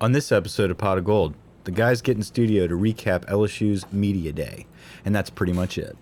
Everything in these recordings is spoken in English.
On this episode of Pot of Gold, the guys get in studio to recap LSU's Media Day, and that's pretty much it.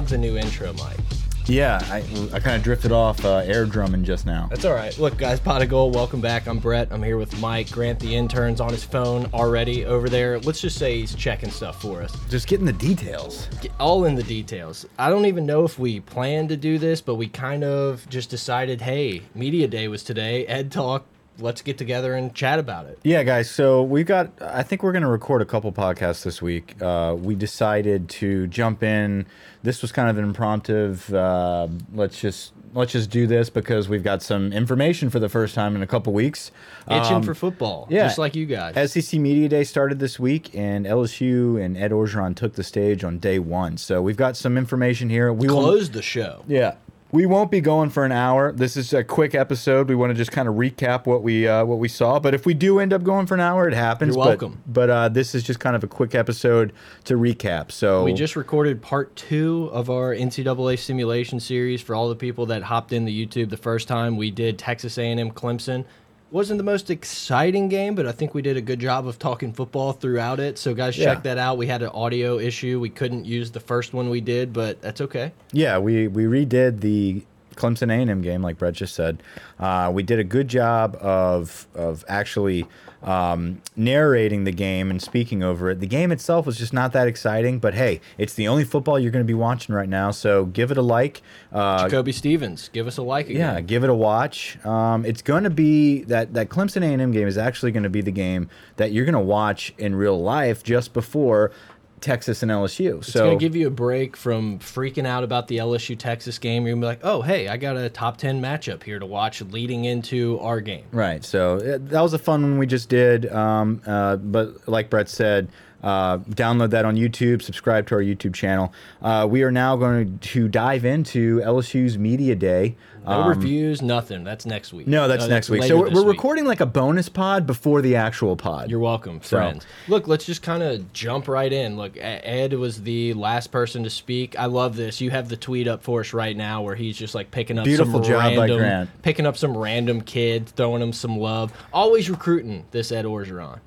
Love the new intro, Mike. Yeah, I, I kind of drifted off uh, air drumming just now. That's all right. Look, guys, pot of gold. Welcome back. I'm Brett. I'm here with Mike Grant. The intern's on his phone already over there. Let's just say he's checking stuff for us. Just getting the details. Get all in the details. I don't even know if we planned to do this, but we kind of just decided, hey, media day was today. Ed talk. Let's get together and chat about it. Yeah, guys. So we've got. I think we're going to record a couple podcasts this week. Uh, we decided to jump in. This was kind of an impromptu. Uh, let's just let's just do this because we've got some information for the first time in a couple weeks. Itching Um, for football, yeah. just like you guys. SEC Media Day started this week, and LSU and Ed Orgeron took the stage on day one. So we've got some information here. We Closed the show. yeah. We won't be going for an hour. This is a quick episode. We want to just kind of recap what we uh, what we saw. But if we do end up going for an hour, it happens. You're But- welcome. But, uh, this is just kind of a quick episode to recap. So We just recorded part two of our NCAA simulation series for all the people that hopped in the YouTube the first time. We did Texas A&M Clemson. Wasn't the most exciting game, but I think we did a good job of talking football throughout it. So guys, Yeah. check that out. We had an audio issue. We couldn't use the first one we did, but that's okay. yeah, we we redid the Clemson A&M game, like Brett just said. Uh, we did a good job of of actually um, narrating the game and speaking over it. The game itself was just not that exciting, but hey, it's the only football you're going to be watching right now. So give it a like. Uh, Jacoby Stevens, give us a like again. Yeah, give it a watch. Um, it's going to be that that Clemson A&M game is actually going to be the game that you're going to watch in real life just before Texas and LSU. So It's going to give you a break from freaking out about the LSU Texas game. You're going to be like, oh, hey, I got a top 10 matchup here to watch leading into our game. right, so uh, that was a fun one we just did. Um, uh, but like Brett said. Uh, download that on YouTube. Subscribe to our YouTube channel. Uh, we are now going to dive into LSU's media day. No Um, reviews, nothing. That's next week. No, that's Uh, next week. So we're, we're week. recording like a bonus pod before the actual pod. You're welcome, So- friends. Look, let's just kind of jump right in. Look, Ed was the last person to speak. I love this. You have the tweet up for us right now where he's just like picking up Beautiful some job by random, Grant. picking up some random kid, throwing him some love. Always recruiting this Ed Orgeron.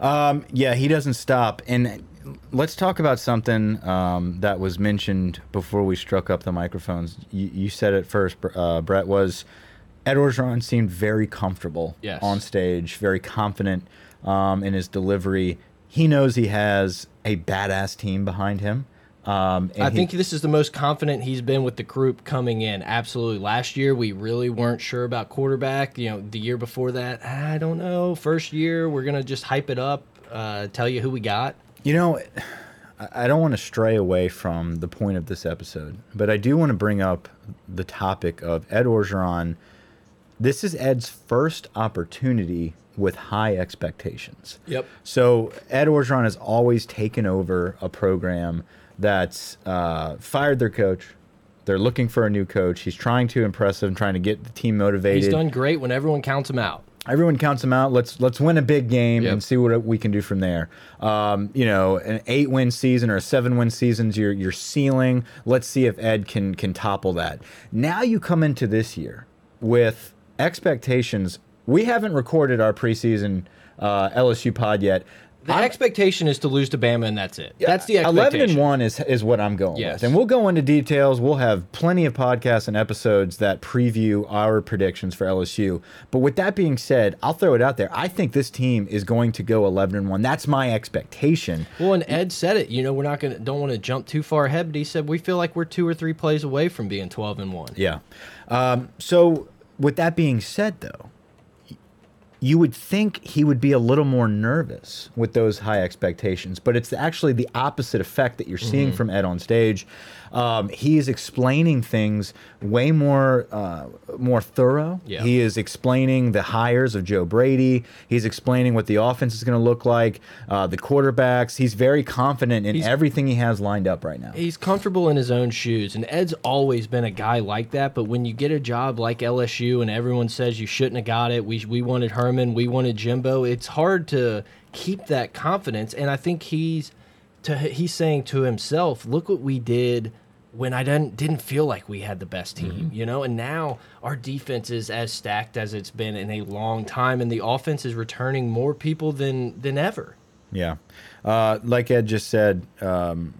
Um, yeah, he doesn't stop. And let's talk about something um, that was mentioned before we struck up the microphones. You, you said it first, uh, Brett. Was Ed Orgeron seemed very comfortable Yes. on stage, very confident um, in his delivery. He knows he has a badass team behind him. Um, and I he- think this is the most confident he's been with the group coming in. Absolutely. Last year, we really weren't sure about quarterback. You know, the year before that, I don't know. First year, we're going to just hype it up, uh, tell you who we got. You know, I- I don't want to stray away from the point of this episode, but I do want to bring up the topic of Ed Orgeron. This is Ed's first opportunity with high expectations. Yep. So Ed Orgeron has always taken over a program that's uh, fired their coach. They're looking for a new coach. He's trying to impress them, trying to get the team motivated He's done great when everyone counts him out. Everyone counts them out. Let's let's win a big game Yep. and see what we can do from there. Um, you know, an eight win season or a seven win season's your your ceiling. Let's see if Ed can can topple that. Now you come into this year with expectations. We haven't recorded our preseason uh, LSU pod yet. The I'm- expectation is to lose to Bama, and that's it. That's the expectation. Eleven and one is is what I'm going Yes. with, and we'll go into details. We'll have plenty of podcasts and episodes that preview our predictions for LSU. But with that being said, I'll throw it out there. I think this team is going to go eleven and one. That's my expectation. Well, and Ed said it. You know, we're not gonna don't want to jump too far ahead, but he said we feel like we're two or three plays away from being twelve and one. Yeah. Um, so with that being said, though, you would think he would be a little more nervous with those high expectations, but it's actually the opposite effect that you're seeing Mm-hmm. from Ed on stage. Um, he is explaining things way more uh, more thorough. Yeah. He is explaining the hires of Joe Brady. He's explaining what the offense is going to look like, uh, the quarterbacks. He's very confident in He's- everything he has lined up right now. He's comfortable in his own shoes, and Ed's always been a guy like that. But when you get a job like LSU, and everyone says you shouldn't have got it, we we wanted Herman, we wanted Jimbo. It's hard to keep that confidence, and I think he's to he's saying to himself, "Look what we did." When I didn't didn't feel like we had the best team, you know, and now our defense is as stacked as it's been in a long time, and the offense is returning more people than than ever. Yeah. Uh, like Ed just said, um,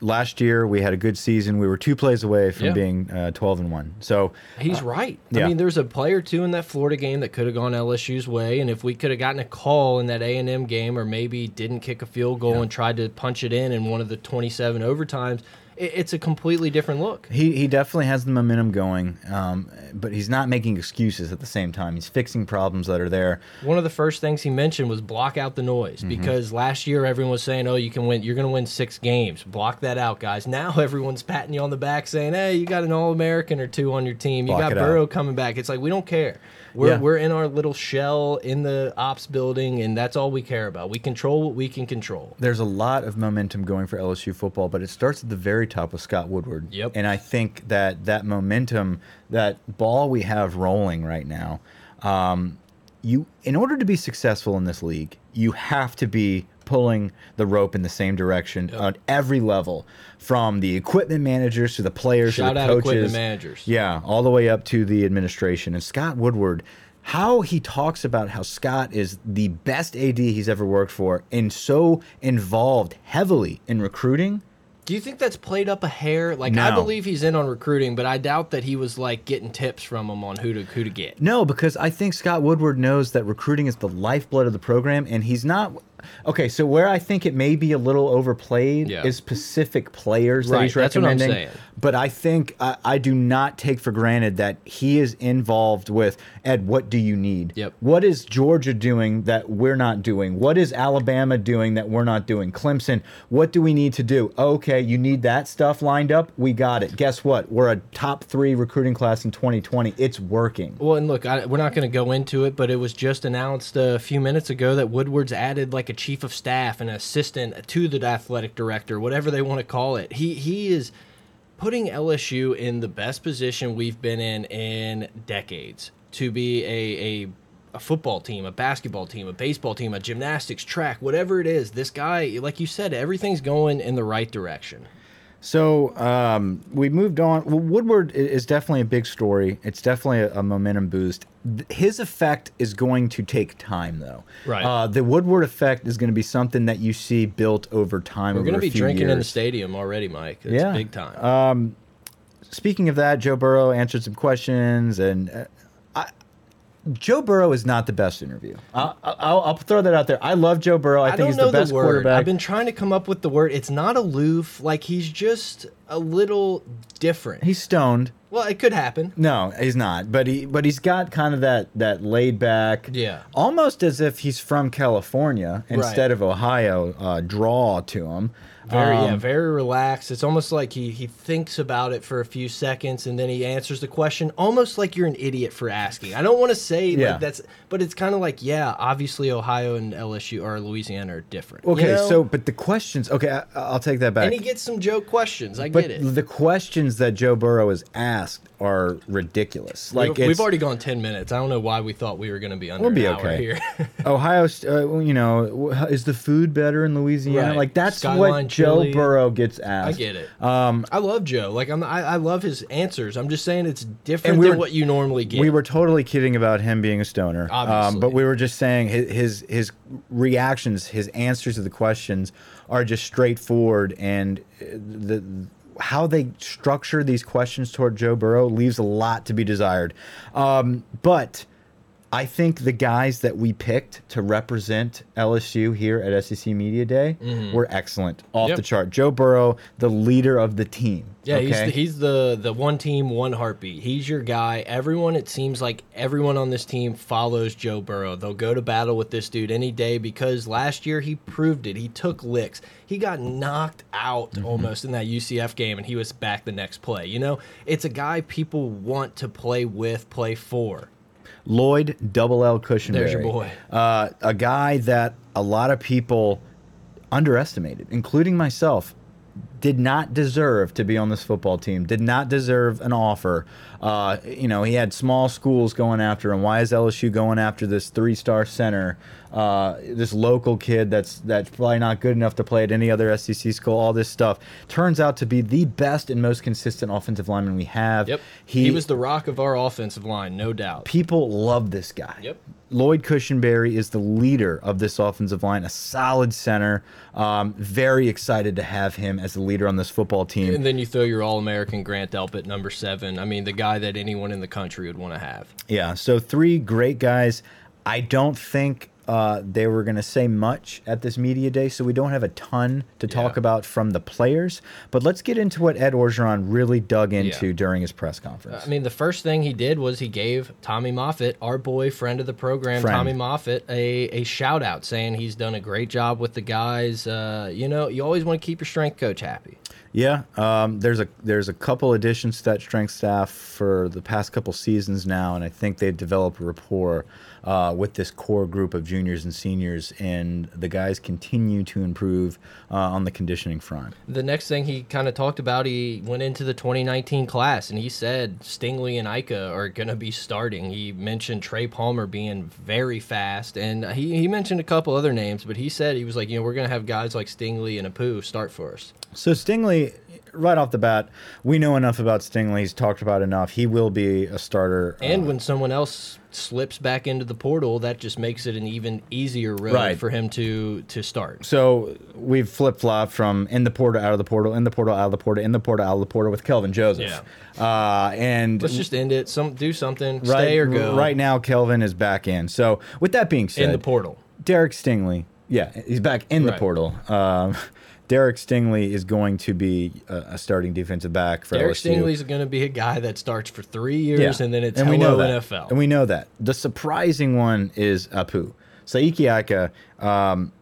last year we had a good season. We were two plays away from Yeah. being uh, 12 and 1. So, He's right. I yeah. mean, there's a player too in that Florida game that could have gone LSU's way, and if we could have gotten a call in that A and M game, or maybe didn't kick a field goal and tried to punch it in in one of the 27 overtimes, it's a completely different look. he, he definitely has the momentum going, um, but he's not making excuses at the same time. He's fixing problems that are there. One of the first things he mentioned was block out the noise Mm-hmm. because last year everyone was saying, "Oh, you can win. You're going to win six games. Block that out, guys." Now everyone's patting you on the back, saying, "Hey, you got an All American or two on your team. You Block got it out. Burrow coming back." It's like we don't care. We're Yeah. we're in our little shell in the ops building, and that's all we care about. We control what we can control. There's a lot of momentum going for LSU football, but it starts at the very top with Scott Woodward. Yep. And I think that that momentum, that ball we have rolling right now, um, you in order to be successful in this league, you have to be pulling the rope in the same direction on every level, from the equipment managers to the players Shout to the out coaches. equipment managers. Yeah, all the way up to the administration. And Scott Woodward, how he talks about how Scott is the best AD he's ever worked for and so involved heavily in recruiting. Do you think that's played up a hair? Like I believe he's in on recruiting, but I doubt that he was like getting tips from him on who to who to get. No, because I think Scott Woodward knows that recruiting is the lifeblood of the program, and he's not. Okay, so where I think it may be a little overplayed Yeah. is specific players that Right, he's that's what I'm recommending. saying. But I think I, I do not take for granted that he is involved with Ed. What do you need? Yep. What is Georgia doing that we're not doing? What is Alabama doing that we're not doing? Clemson. What do we need to do? Okay, you need that stuff lined up. We got it. Guess what? We're a top three recruiting class in 2020. It's working. Well, and look, I, we're not going to go into it, but it was just announced a few minutes ago that Woodward's added like a chief of staff and an assistant to the athletic director, whatever they want to call it. He he is putting LSU in the best position we've been in in decades to be a a a football team, a basketball team, a baseball team, a gymnastics track, whatever it is. This guy, like you said, everything's going in the right direction. So um, we moved on. Well, Woodward is definitely a big story. It's definitely a, a momentum boost. His effect is going to take time, though. Right. Uh, the Woodward effect is going to be something that you see built over time. We're going to be drinking in the stadium already, Mike. It's Yeah. big time. Speaking of that, Joe Burrow answered some questions, and uh, Joe Burrow is not the best interview. I, I'll, I'll throw that out there. I love Joe Burrow. I, I think don't he's know the best word. quarterback. I've been trying to come up with the word. It's not aloof. Like he's just a little different. he's stoned. well, it could happen. No, he's not. But he but he's got kind of that that laid back, Yeah. almost as if he's from California instead of Ohio. Uh, draw to him. Very, yeah, Um, very relaxed. It's almost like he he thinks about it for a few seconds and then he answers the question, almost like you're an idiot for asking. I don't want to say Yeah. like that's, but it's kind of like, yeah, obviously Ohio and LSU or Louisiana are different. you Okay, know? so but the questions. Okay, I, I'll take that back. and he gets some joke questions. I but get it. the questions that Joe Burrow is asked are ridiculous. Like we've, we've already gone ten minutes. I don't know why we thought we were going to be under We'll be an hour okay. here. Ohio, uh, you know, is the food better in Louisiana? Right. Like that's Skyline what Joe. Burrow gets asked. I get it. Um, I love Joe. Like I'm, I, I love his answers. I'm just saying it's different we than were- what you normally get. We were totally kidding about him being a stoner. Um, Obviously. but we were just saying his, his his reactions, his answers to the questions are just straightforward, and uh, the how they structure these questions toward Joe Burrow leaves a lot to be desired. Um, but I think the guys that we picked to represent LSU here at SEC Media Day were excellent, off. Yep. the chart. Joe Burrow, the leader of the team. Yeah, he's the, he's the the one team, one heartbeat. He's your guy. Everyone, it seems like everyone on this team follows Joe Burrow. They'll go to battle with this dude any day because last year he proved it. He took licks. He got knocked out Mm-hmm. almost in that UCF game, and he was back the next play. You know, it's a guy people want to play with, play for. Lloyd Double L Cushenberry. There's your boy. Uh, a guy that a lot of people underestimated, including myself, did not deserve to be on this football team. Did not deserve an offer. Uh, you know, he had small schools going after him. Why is LSU going after this three-star center? Uh, this local kid that's that's probably not good enough to play at any other SEC school. All this stuff turns out to be the best and most consistent offensive lineman we have. Yep, he, was the rock of our offensive line, no doubt. people love this guy. Yep. Lloyd Cushenberry is the leader of this offensive line, a solid center. Um, very excited to have him as the leader on this football team. And then you throw your All American Grant Delpit, number seven. I mean, the guy that anyone in the country would want to have. Yeah, so three great guys. I don't think uh, they were going to say much at this media day, so we don't have a ton to talk about from the players. But let's get into what Ed Orgeron really dug into Yeah. during his press conference. I mean, the first thing he did was he gave Tommy Moffitt, our boy, friend of the program, Friend. Tommy Moffitt, a, a shout out saying he's done a great job with the guys. Uh, you know, you always want to keep your strength coach happy. Yeah, um, there's a there's a couple additions to that strength staff for the past couple seasons now, and I think they've developed rapport uh, with this core group of juniors and seniors, and the guys continue to improve uh, on the conditioning front. The next thing he kind of talked about, he went into the 2019 class and he said Stingley and Ika are going to be starting. He mentioned Trey Palmer being very fast, and he, he mentioned a couple other names, but he said he was like, you know, we're going to have guys like Stingley and Apu start for us. So Stingley, right off the bat, we know enough about Stingley. He's talked about enough. He will be a starter. And uh, when someone else slips back into the portal, that just makes it an even easier road Right. for him to to start. So we've flip flopped from in the portal, out of the portal, in the portal, out of the portal, in the portal, out of the portal with Kelvin Joseph. Uh, and Let's just end it. Some do something. right, stay or go. right now, Kelvin is back in. So with that being said, in the portal. Derek Stingley, yeah, he's back in the portal. Um, Derek Stingley is going to be a, a starting defensive back for Derek LSU. Stingley's going to be a guy that starts for three years, and then it's and hello we know that. NFL. And we know that. The surprising one is Apu. Siaki Ika, um,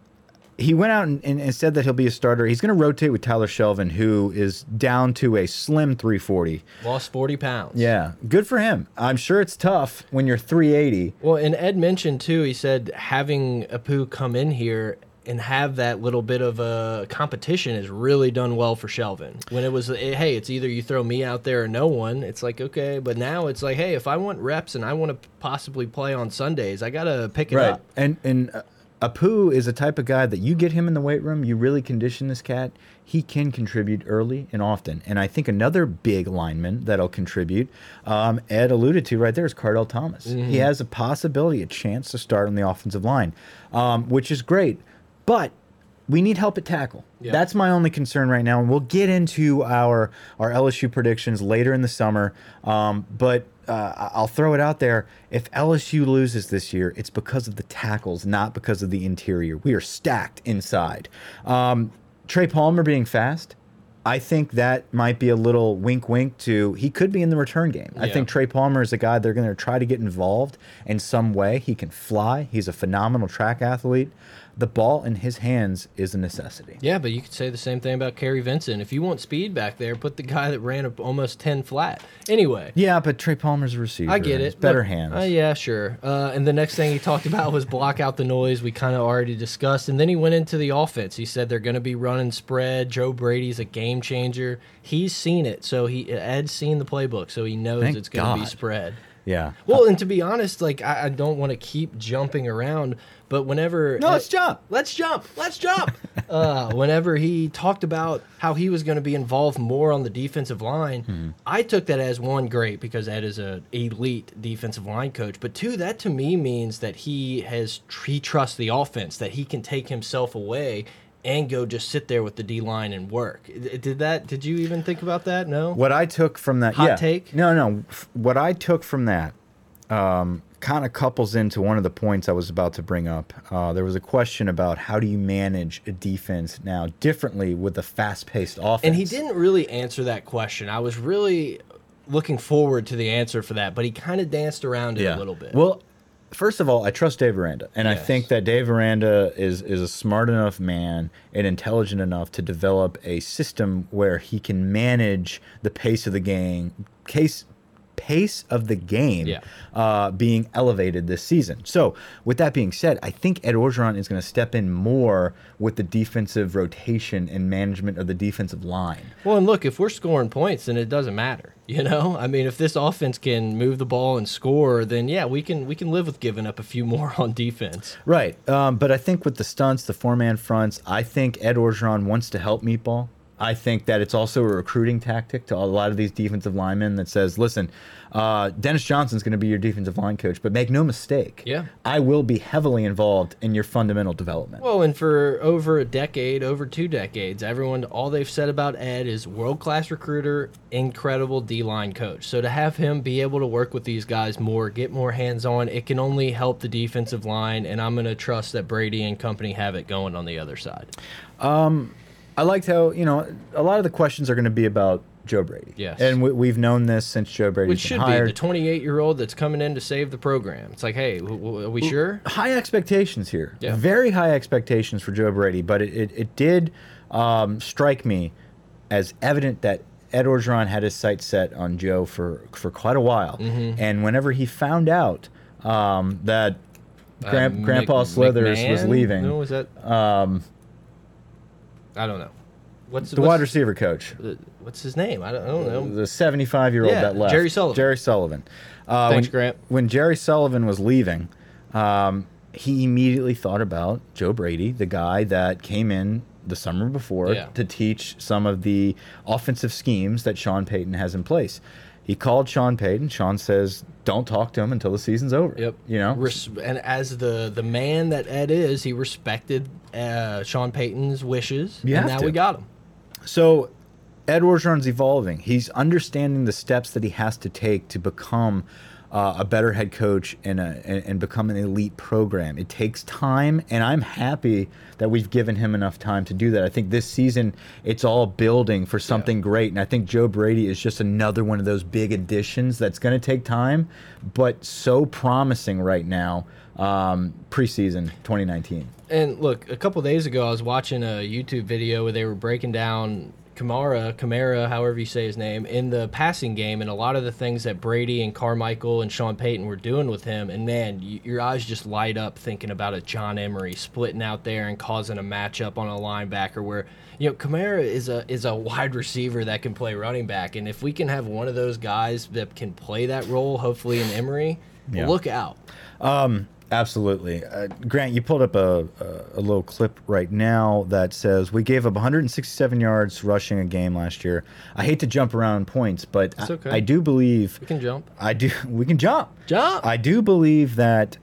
he went out and, and, and said that he'll be a starter. He's going to rotate with Tyler Shelvin, who is down to a slim 340. Lost 40 pounds. Yeah, good for him. I'm sure it's tough when you're 380. Well, and Ed mentioned too. He said having Apu come in here and have that little bit of a competition has really done well for Shelvin. When it was, eh, hey, it's either you throw me out there or no one. It's like okay, but now it's like, hey, if I want reps and I want to possibly play on Sundays, I gotta pick it Right. up. And and uh, Apu is a type of guy that you get him in the weight room, you really condition this cat, he can contribute early and often. And I think another big lineman that'll contribute, um, Ed alluded to right there, is Kardell Thomas. He has a possibility, a chance to start on the offensive line, um, which is great. But we need help at tackle. Yeah. That's my only concern right now, and we'll get into our our LSU predictions later in the summer. Um, but uh, I'll throw it out there: if LSU loses this year, it's because of the tackles, not because of the interior. We are stacked inside. Um, Trey Palmer being fast. I think that might be a little wink wink to he could be in the return game. I think Trey Palmer is a guy they're going to try to get involved in some way. He can fly. He's a phenomenal track athlete. The ball in his hands is a necessity. Yeah, but you could say the same thing about Kerry Vincent. If you want speed back there, put the guy that ran up almost 10 flat. Anyway. Yeah, but Trey Palmer's a receiver. I get it. Better Look, hands. Uh, yeah, sure. Uh, and the next thing he talked about was block out the noise. We kind of already discussed. And then he went into the offense. He said they're going to be running spread. Joe Brady's a game changer. He's seen it. So he Ed's seen the playbook. So he knows Thank it's going to be spread. Yeah. Well, and to be honest, like I, I don't want to keep jumping around, but whenever No, let's jump. let's jump, let's jump. uh, whenever he talked about how he was going to be involved more on the defensive line, Hmm. I took that as one great because Ed is a elite defensive line coach, but two that to me means that he has he trusts the offense that he can take himself away. And go just sit there with the D line and work. Did that? Did you even think about that? No. What I took from that Hot yeah. take? No, no. What I took from that, um, kind of couples into one of the points I was about to bring up. Uh, there was a question about how do you manage a defense now differently with a fast-paced offense. And he didn't really answer that question. I was really looking forward to the answer for that, but he kind of danced around it a little bit. Well, first of all, I trust Dave Aranda, and I think that Dave Aranda is is a smart enough man and intelligent enough to develop a system where he can manage the pace of the game, case pace of the game Yeah. uh, being elevated this season. So, with that being said, I think Ed Orgeron is going to step in more with the defensive rotation and management of the defensive line. Well, and look, if we're scoring points, then it doesn't matter. You know, I mean, if this offense can move the ball and score, then yeah, we can we can live with giving up a few more on defense. Right. Um, but I think with the stunts, the four man fronts, I think Ed Orgeron wants to help Meatball. I think that it's also a recruiting tactic to a lot of these defensive linemen that says, listen, uh, Dennis Johnson's going to be your defensive line coach, but make no mistake. Yeah. I will be heavily involved in your fundamental development. Well, and for over a decade, over two decades, everyone all they've said about Ed is world class recruiter, incredible D line coach. So to have him be able to work with these guys more, get more hands on, it can only help the defensive line. And I'm going to trust that Brady and company have it going on the other side. I liked how, you know, a lot of the questions are going to be about Joe Brady. Yes. And we, we've known this since Joe Brady's Which should be the 28 year old that's coming in to save the program. It's like, hey, w w- are we sure? high expectations here. Yeah. Very high expectations for Joe Brady, but it, it, it did um, strike me as evident that Ed Orgeron had his sights set on Joe for, for quite a while. Mm-hmm. And whenever he found out um, that Grand, Uh, Mc- Grandpa Slithers was leaving, No, was that? Um, I don't know. What's the what's, wide receiver coach, What's his name? I don't, I don't know. the 75 year old Yeah, that left, Jerry Sullivan. Jerry Sullivan. Uh, Thanks, when, Grant. When Jerry Sullivan was leaving, um, he immediately thought about Joe Brady, the guy that came in the summer before Yeah. to teach some of the offensive schemes that Sean Payton has in place. He called Sean Payton. Sean says, "Don't talk to him until the season's over." Yep. You know. Res- and as the the man that Ed is, he respected uh, Sean Payton's wishes, You and now to. we got him. So Ed Orgeron's evolving. He's understanding the steps that he has to take to become uh, a better head coach and, a, and, and become an elite program. It takes time, and I'm happy that we've given him enough time to do that. I think this season it's all building for something great, and I think Joe Brady is just another one of those big additions that's going to take time, but so promising right now. Um, preseason 2019. And look, a couple days ago, I was watching a YouTube video where they were breaking down Kamara, Kamara, however you say his name, in the passing game, and a lot of the things that Brady and Carmichael and Sean Payton were doing with him. And man, y your eyes just light up thinking about a John Emery splitting out there and causing a matchup on a linebacker where. You know, Kamara is a is a wide receiver that can play running back, and if we can have one of those guys that can play that role, hopefully in Emery, Yeah. look out. Um, Absolutely. Uh, Grant, you pulled up a, a, a little clip right now that says we gave up 167 yards rushing a game last year. I hate to jump around points, but It's I. I do believe We can jump, I do we can jump. jump. I do believe that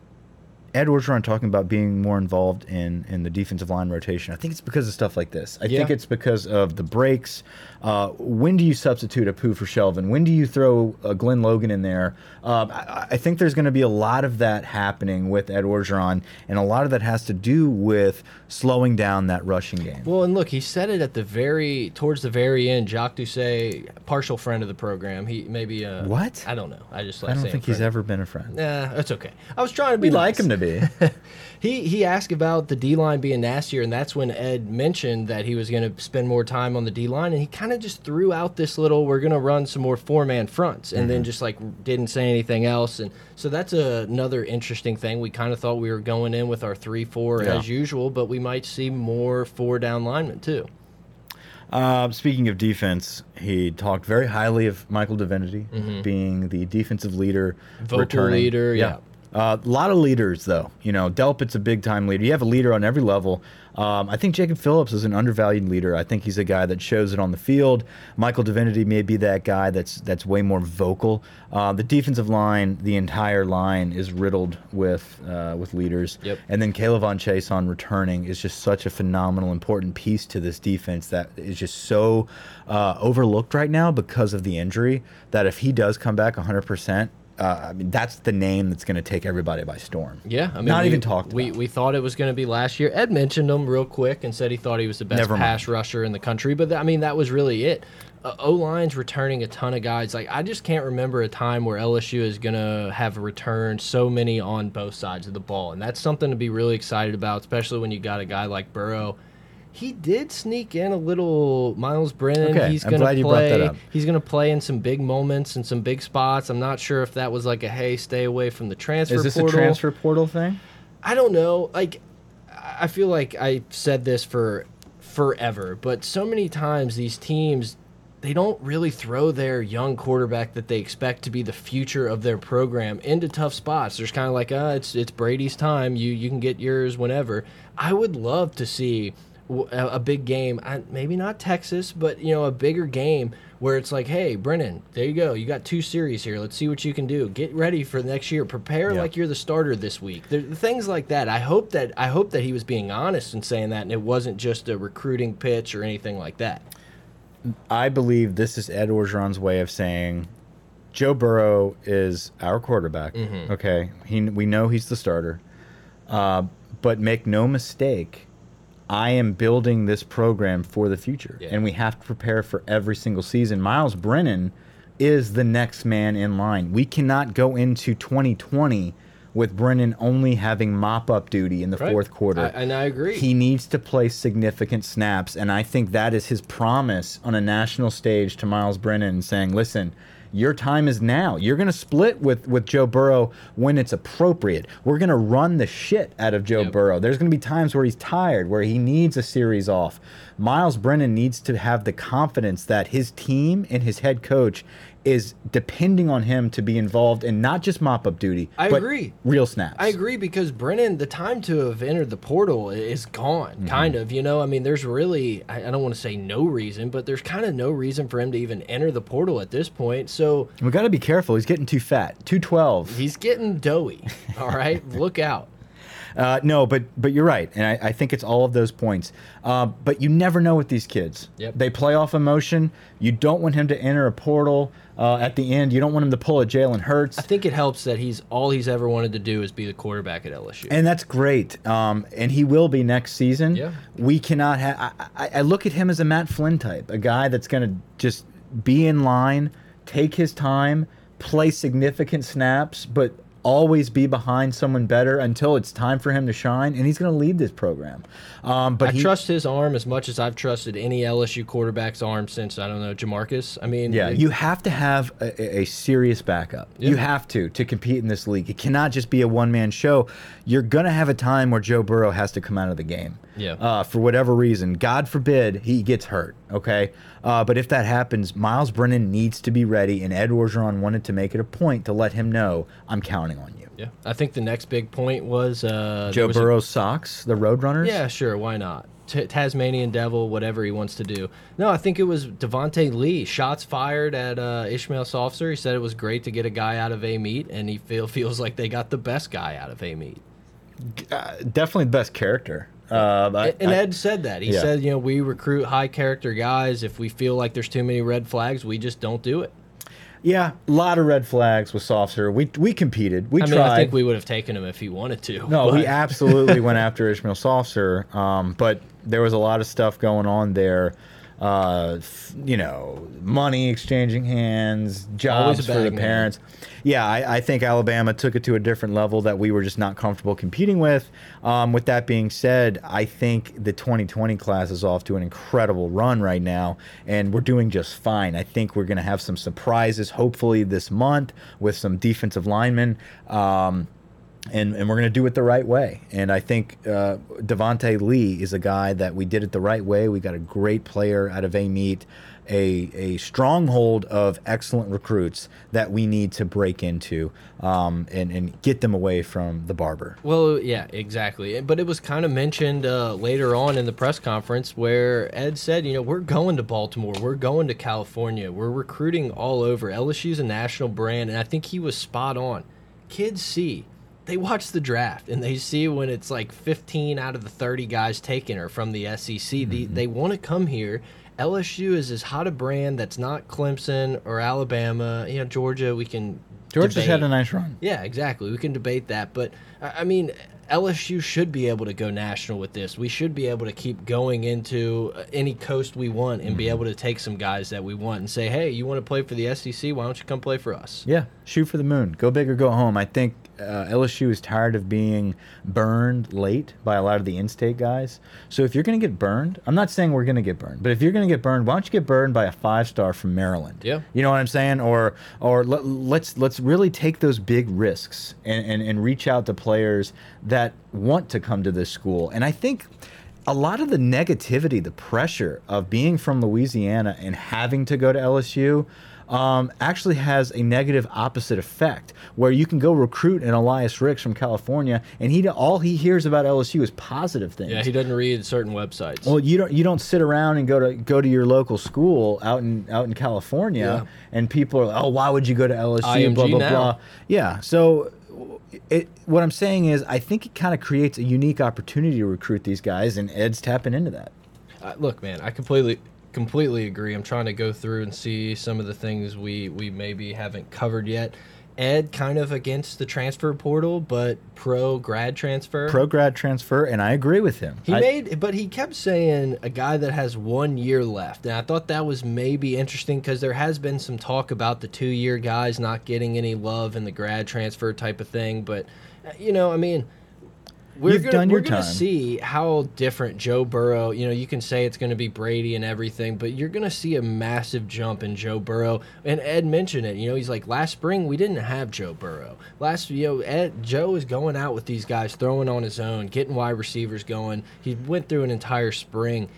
Ed Orgeron talking about being more involved in in the defensive line rotation. I think it's because of stuff like this. I think it's because of the breaks. Uh, when do you substitute Apu for Shelvin? When do you throw uh, Glenn Logan in there? Uh, I, I think there's going to be a lot of that happening with Ed Orgeron, and a lot of that has to do with slowing down that rushing game. Well, and look, he said it at the very towards the very end. Jacques Doucet, partial friend of the program. He maybe uh, What? I don't know. I just like I don't think he's friend. ever been a friend. Nah, that's okay. I was trying to be We like him to be. He he asked about the D line being nastier, and that's when Ed mentioned that he was going to spend more time on the D line, and he kind of just threw out this little, "We're going to run some more four man fronts," and Mm-hmm. then just like didn't say anything else, and so that's a, another interesting thing. We kind of thought we were going in with our three four Yeah. as usual, but we might see more four down linemen too. Uh, speaking of defense, he talked very highly of Michael Divinity being the defensive leader, Mm-hmm. Vocal returning. leader, yeah. A lot of leaders, though. You know, Delpit's a big time leader. You have a leader on every level. Um, I think Jacob Phillips is an undervalued leader. I think he's a guy that shows it on the field. Michael Divinity may be that guy that's that's way more vocal. Uh, the defensive line, the entire line, is riddled with uh, with leaders. Yep. And then K'Lavon Chaisson returning is just such a phenomenal, important piece to this defense that is just so uh, overlooked right now because of the injury. That if he does come back 100%, uh, I mean, that's the name that's going to take everybody by storm. Yeah, I mean, not we, even talked. We about. we thought it was going to be last year. Ed mentioned him real quick and said he thought he was the best Never mind. pass rusher in the country. But I mean, that was really it. Uh, o line's returning a ton of guys. Like I just can't remember a time where LSU is going to have returned so many on both sides of the ball, and that's something to be really excited about, especially when you got a guy like Burrow. He did sneak in a little Miles Brennan. Okay, he's I'm gonna glad you brought play. that up. He's gonna play in some big moments and some big spots. I'm not sure if that was like a hey, stay away from the transfer. Is this portal. a transfer portal thing? I don't know. Like, I feel like I said this for forever, but so many times these teams they don't really throw their young quarterback that they expect to be the future of their program into tough spots. There's kind of like, uh, it's it's Brady's time. You you can get yours whenever. I would love to see a, big game. Maybe not Texas, but you know, a bigger game where it's like, hey, Brennan, there you go. You got two series here. Let's see what you can do. Get ready for the next year. Prepare Yeah. like you're the starter this week. There, things like that. I hope that I hope that he was being honest in saying that, and it wasn't just a recruiting pitch or anything like that. I believe this is Ed Orgeron's way of saying Joe Burrow is our quarterback. Mm-hmm. Okay, he we know he's the starter, uh, but make no mistake, I am building this program for the future, Yeah. and we have to prepare for every single season. Miles Brennan is the next man in line. We cannot go into 2020 with Brennan only having mop up duty in the Right. fourth quarter. I- and I agree. He needs to play significant snaps, and I think that is his promise on a national stage to Miles Brennan, saying, "Listen, your time is now. You're going to split with with Joe Burrow when it's appropriate. We're going to run the shit out of Joe Yep. Burrow. There's going to be times where he's tired, where he needs a series off. Miles Brennan needs to have the confidence that his team and his head coach." Is depending on him to be involved in not just mop up duty, I but agree. real snaps. I agree because Brennan, the time to have entered the portal is gone, Mm-hmm. kind of. You know, I mean, there's really, I, I don't want to say no reason, but there's kind of no reason for him to even enter the portal at this point. So We got to be careful. He's getting too fat. 212. he's getting doughy. All right, look out. Uh, no, but but you're right, and I, I think it's all of those points. Uh, but you never know with these kids. Yep. They play off emotion. You don't want him to enter a portal uh, at the end. You don't want him to pull a Jalen Hurts. I think it helps that he's all he's ever wanted to do is be the quarterback at LSU. And that's great. Um, and he will be next season. Yeah. We cannot have. I, I, I look at him as a Matt Flynn type, a guy that's going to just be in line, take his time, play significant snaps, but always be behind someone better until it's time for him to shine. And he's going to lead this program. Um, but I he, trust his arm as much as I've trusted any LSU quarterback's arm since I don't know Jamarcus. I mean, Yeah, it- you have to have a, a- serious backup. Yeah. You have to to compete in this league. It cannot just be a one man show. You're gonna have a time where Joe Burrow has to come out of the game. Yeah. Uh, for whatever reason, God forbid he gets hurt. Okay. Uh, but if that happens, Miles Brennan needs to be ready, and Ed Orgeron wanted to make it a point to let him know I'm counting on you. yeah. I think the next big point was uh, there Joe was a- socks, the Roadrunners. Yeah, sure. Why not? T Tasmanian Devil, whatever he wants to do. No, I think it was Devonte Lee. Shots fired at uh, Ishmael Sopsher. He said it was great to get a guy out of Amite, and he feel feels like they got the best guy out of Amite. Uh, definitely the best character. Uh, I- And I- Ed said that. He Yeah. said, you know, we recruit high character guys. If we feel like there's too many red flags, we just don't do it. Yeah, a lot of red flags with Sopsher. We we competed. We I tried. mean, I think we would have taken him if he wanted to. No, but- we absolutely went after Ishmael Sopsher, um, but there was a lot of stuff going on there. Uh, you know, money exchanging hands, jobs for the man. parents. Yeah, I, I think Alabama took it to a different level that we were just not comfortable competing with. Um, with that being said, I think the 2020 class is off to an incredible run right now, and we're doing just fine. I think we're going to have some surprises, hopefully this month, with some defensive linemen. Um, and, and we're going to do it the right way. And I think uh, Devonte Lee is a guy that we did it the right way. We got a great player out of Amite, a, a stronghold of excellent recruits that we need to break into um, and, and get them away from the barber. Well, yeah, exactly. But it was kind of mentioned uh, later on in the press conference where Ed said, you know, we're going to Baltimore, we're going to California, we're recruiting all over. LSU's a national brand, and I think he was spot on. Kids see, they watch the draft, and they see when it's like 15 out of the 30 guys taken are from the SEC. The, they want to come here. LSU is as hot a brand that's not Clemson or Alabama. You know, Georgia, we can Georgia's debate. had a nice run. Yeah, exactly. We can debate that, but I mean, LSU should be able to go national with this. We should be able to keep going into uh, any coast we want and Mm-hmm. be able to take some guys that we want and say, "Hey, you want to play for the SEC? Why don't you come play for us?" Yeah, shoot for the moon. Go big or go home. I think uh, LSU is tired of being burned late by a lot of the in-state guys. So if you're going to get burned, I'm not saying we're going to get burned, but if you're going to get burned, why don't you get burned by a five-star from Maryland? Yeah. You know what I'm saying? Or or let, let's let's really take those big risks and, and and reach out to players that want to come to this school. And I think a lot of the negativity, the pressure of being from Louisiana and having to go to LSU um, actually has a negative opposite effect where you can go recruit an Elias Ricks from California and he all he hears about LSU is positive things. Yeah, he doesn't read certain websites. Well, you don't you don't sit around and go to go to your local school out in out in California Yeah. and people are like, oh why would you go to LSU IMG blah blah now. blah. Yeah. So it, what I'm saying is I think it kind of creates a unique opportunity to recruit these guys and Ed's tapping into that. Uh, look, man, I completely completely agree. I'm trying to go through and see some of the things we we maybe haven't covered yet. Ed kind of against the transfer portal, but pro grad transfer. Pro grad transfer and I agree with him. He I- made, but he kept saying a guy that has one year left, and I thought that was maybe interesting because there has been some talk about the two-year guys not getting any love in the grad transfer type of thing. But uh, you know, I mean, we're You've gonna, done your we're gonna time. see how different Joe Burrow. You know, you can say it's going to be Brady and everything, but you're going to see a massive jump in Joe Burrow. And Ed mentioned it. You know, he's like last spring we didn't have Joe Burrow. Last you know, Ed Joe is going out with these guys, throwing on his own, getting wide receivers going. He went through an entire spring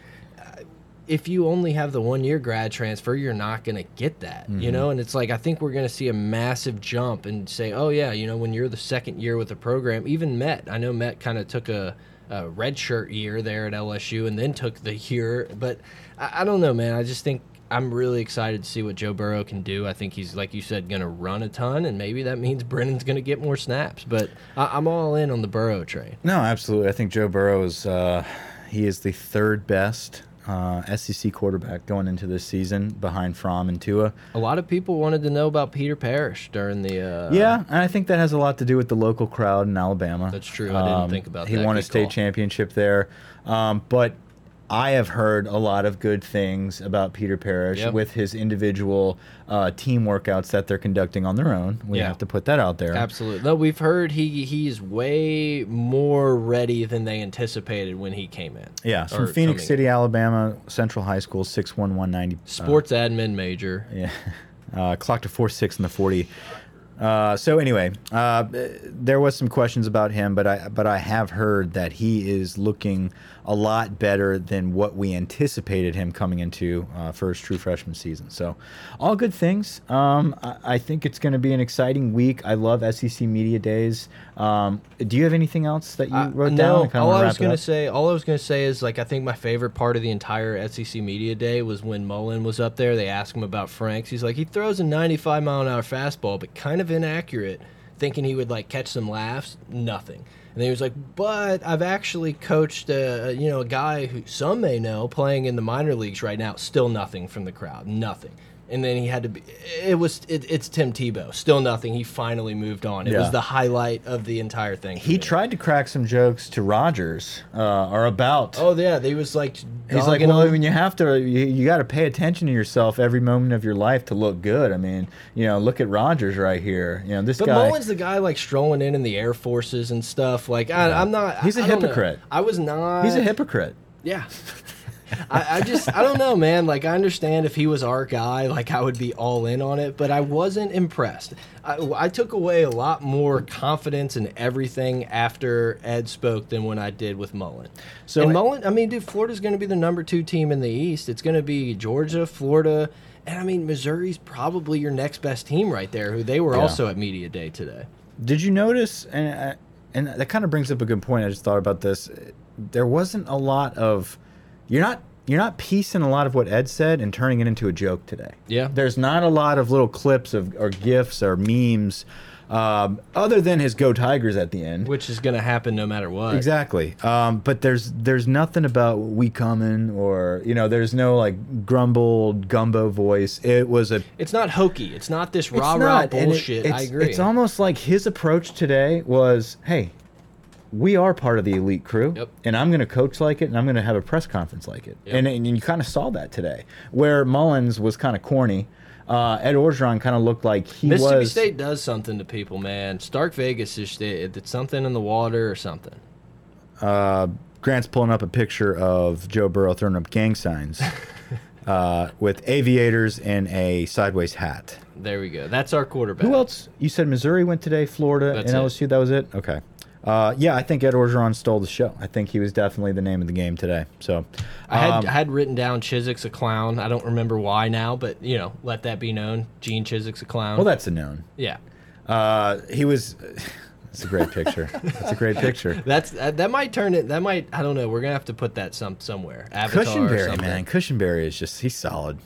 if you only have the one year grad transfer, you're not going to get that, Mm-hmm. you know? And it's like, I think we're going to see a massive jump and say, oh, yeah, you know, when you're the second year with the program, even Met, I know Met kind of took a, a red shirt year there at LSU and then took the year, but I, I don't know, man. I just think I'm really excited to see what Joe Burrow can do. I think he's, like you said, going to run a ton, and maybe that means Brennan's going to get more snaps, but I, I'm all in on the Burrow train. No, absolutely. I think Joe Burrow is uh, he is the third best uh, SEC quarterback going into this season behind Fromm and Tua. A lot of people wanted to know about Peter Parrish during the. Uh, Yeah, and I think that has a lot to do with the local crowd in Alabama. Um, That's true. I didn't think about He that. He won a state call. championship there, um, but I have heard a lot of good things about Peter Parrish Yep. with his individual uh, team workouts that they're conducting on their own. We Yeah. have to put that out there. Absolutely. No, we've heard he he's way more ready than they anticipated when he came in. Yeah, from Phenix City, Alabama, Central High School, six one one ninety. in. Sports admin major. Yeah, uh, clocked a four six in the forty. Uh, so anyway, uh, there was some questions about him, but I but I have heard that he is looking a lot better than what we anticipated him coming into uh, for his true freshman season. So, all good things. Um, I, I think it's going to be an exciting week. I love SEC media days. Um, do you have anything else that you Uh, wrote no, down? all I was gonna say, all I was gonna say is like I think my favorite part of the entire SEC media day was when Mullen was up there. They asked him about Franks. He's like, he throws a 95 mile an hour fastball, but kind of inaccurate. Thinking he would like catch some laughs, nothing. And he was like, "But I've actually coached a you know a guy who some may know playing in the minor leagues right now. Still nothing from the crowd, nothing." And then he had to be. It was it, it's Tim Tebow. Still nothing. He finally moved on. It Yeah. was the highlight of the entire thing. He me. tried to crack some jokes to Rogers uh, or about. Oh yeah, they was like. He's like, well, him. when you have to, you, you got to pay attention to yourself every moment of your life to look good. I mean, you know, look at Rogers right here. You know, this But guy. Mullen's the guy like strolling in in the Air Forces and stuff. Like I, I'm not. He's a I hypocrite. I was not. he's a hypocrite. Yeah. I, I just I don't know, man. Like I understand if he was our guy, like I would be all in on it, but I wasn't impressed. I, I took away a lot more confidence in everything after Ed spoke than when I did with Mullen. So- and Mullen, I mean, dude, Florida's going to be the number two team in the East. It's going to be Georgia, Florida, and I mean Missouri's probably your next best team right there. Who they were Yeah. also at media day today. Did you notice? And uh, and that kind of brings up a good point. I just thought about this. There wasn't a lot of. You're not. You're not piecing a lot of what Ed said and turning it into a joke today. Yeah. There's not a lot of little clips of or gifs or memes Um, other than his "Go Tigers" at the end, Which is going to happen no matter what. Exactly. Um, but there's there's nothing about we coming or you know there's no like grumbled gumbo voice. It was a It's not hokey. It's not this rah rah not, and it- bullshit. I agree. It's almost like his approach today was, hey, we are part of the elite crew, Yep. and I'm going to coach like it, and I'm going to have a press conference like it. Yep. And, and you kind of saw that today, where Mullins was kind of corny. Uh, Ed Orgeron kind of looked like he Mississippi was. State does something to people, man. Stark Vegas is it's something in the water or something. uh, Grant's pulling up a picture of Joe Burrow throwing up gang signs uh, with aviators and a sideways hat. There we go. That's our quarterback. Who else? You said Missouri went today, Florida, That's and it. LSU. That was it. Okay. Uh, yeah, I think Ed Orgeron stole the show. I think he was definitely the name of the game today. So, I had um, I had written down Chizik's a clown. I don't remember why now, but you know, let that be known. Gene Chizik's a clown. well, that's a known. yeah. Uh, he was. It's a great picture. It's a great picture. That's that, that might turn it. That might I don't know. We're gonna have to put that some somewhere. Avatar something. man. Cushenberry is just he's solid.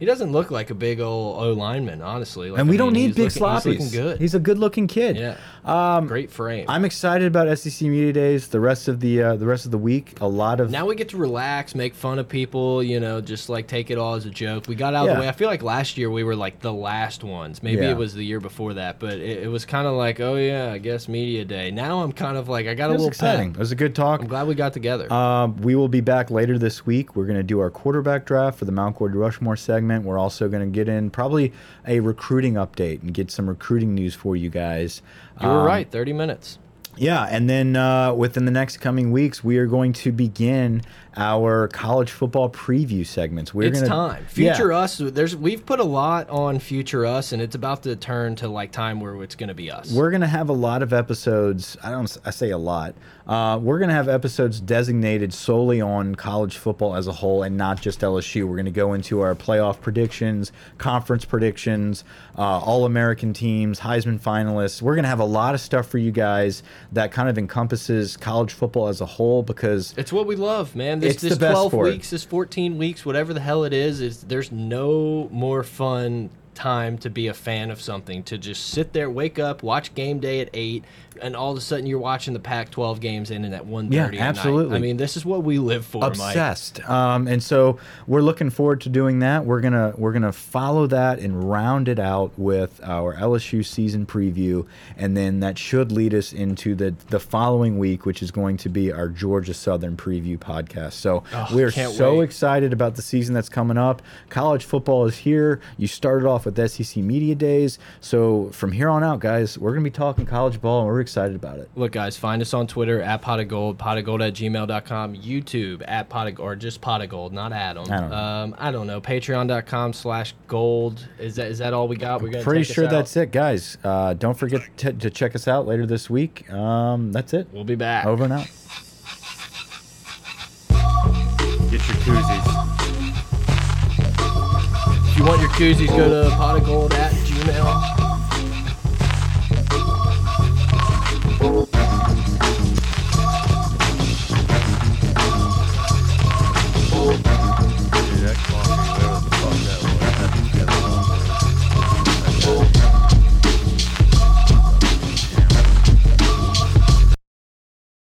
He doesn't look like a big old O lineman, honestly. Like, And we I don't need big looking, sloppies. He's looking good. He's a good-looking kid. yeah. Um, Great frame. I'm excited about SEC Media Days. The rest of the uh, the rest of the week, a lot of now we get to relax, make fun of people, you know, just like take it all as a joke. We got out of the way. I feel like last year we were like the last ones. Maybe Yeah. it was the year before that, but it, it was kind of like, oh yeah, I guess media day. Now I'm kind of like I got a little exciting. pep. It was a good talk. I'm glad we got together. Um, we will be back later this week. We're going to do our quarterback draft for the Mount Gord Rushmore segment. We're also going to get in probably a recruiting update and get some recruiting news for you guys. you were Um, right. 30 minutes. Yeah, and then uh, within the next coming weeks, we are going to begin our college football preview segments. We're it's gonna, time. Yeah. Future us. There's we've put a lot on future us, and it's about to turn to like time where it's going to be us. We're gonna have a lot of episodes. I don't. I say a lot. Uh, we're gonna have episodes designated solely on college football as a whole, and not just LSU. We're gonna go into our playoff predictions, conference predictions, uh, All-American teams, Heisman finalists. We're gonna have a lot of stuff for you guys that kind of encompasses college football as a whole because It's what we love, man. This, It's this the best 12 for it. weeks, this 14 weeks, whatever the hell it is, is there's no more fun time to be a fan of something. To just sit there, wake up, watch game day at eight, and all of a sudden you're watching the Pac-12 games ending at 1:30 Yeah, absolutely. I mean, this is what we live for, Mike. obsessed. Um, and so we're looking forward to doing that. We're gonna we're gonna follow that and round it out with our lsu season preview and then that should lead us into the the following week which is going to be our georgia southern preview podcast. So Oh, we're so wait. excited about the season that's coming up. College football is here. You started off with sec media days. So from here on out guys we're gonna be talking college ball and we're excited about it Look, guys, find us on Twitter at pot of gold, pot of gold at gmail.com, YouTube at pot of or just pot of gold, not Adam. I don't know. Um, I don't know. Patreon.com slash gold. Is that is that all we got? We're pretty sure that's it guys uh, don't forget to, to check us out later this week um, that's it We'll be back. Over and out. Get your koozies. If you want your koozies, go to pot of gold at gmail. Música